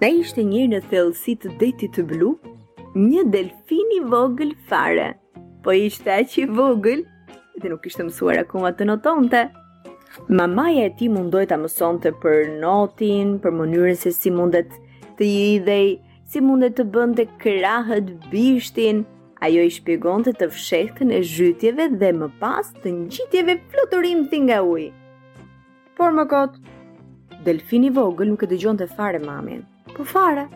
Na ishte njëherë në thellësi të detit të blu, një delfin i vogël fare. Po ishte aq i vogël dhe nuk kishte mësuar akoma të notonte. Mamaja e tij mundoi ta mësonte për notin, për mënyrën se si mundet të hidhej, si mundet të bënte krahët bishtin. Ajo i shpjegonte të fshehtën e zhytjeve dhe më pas të ngjitjeve fluturimthi nga uji. Por më kot, delfini i vogël nuk e dëgjonte fare mamin. Po fare.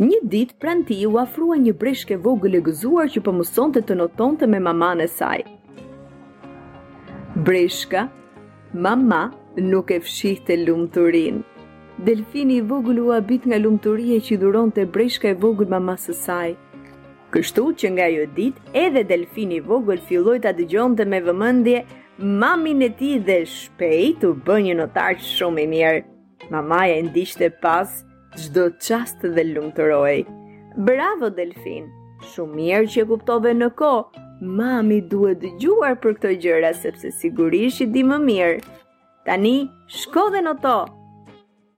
Një ditë, pranë tij u afrua një breshkë e vogël e gëzuar që po mësonte të notonte me mamanë e saj. Breshka mama nuk e fshihte lumturinë. Delfini i vogël u habit nga lumturia që i dhuronte breshka e vogël mamasë së saj. Kështu që nga ajo ditë edhe delfini i vogël filloi ta dëgjonte me vëmendje mamin e tij dhe shpejt u bë një notar shumë i mirë. Mamaja e ndiqte pas çdo çast dhe lumturohej. Bravo delfin, shumë mirë që e kuptove në kohë. Mami duhet dëgjuar për këto gjëra sepse sigurisht i di më mirë. Tani shko dhe noto.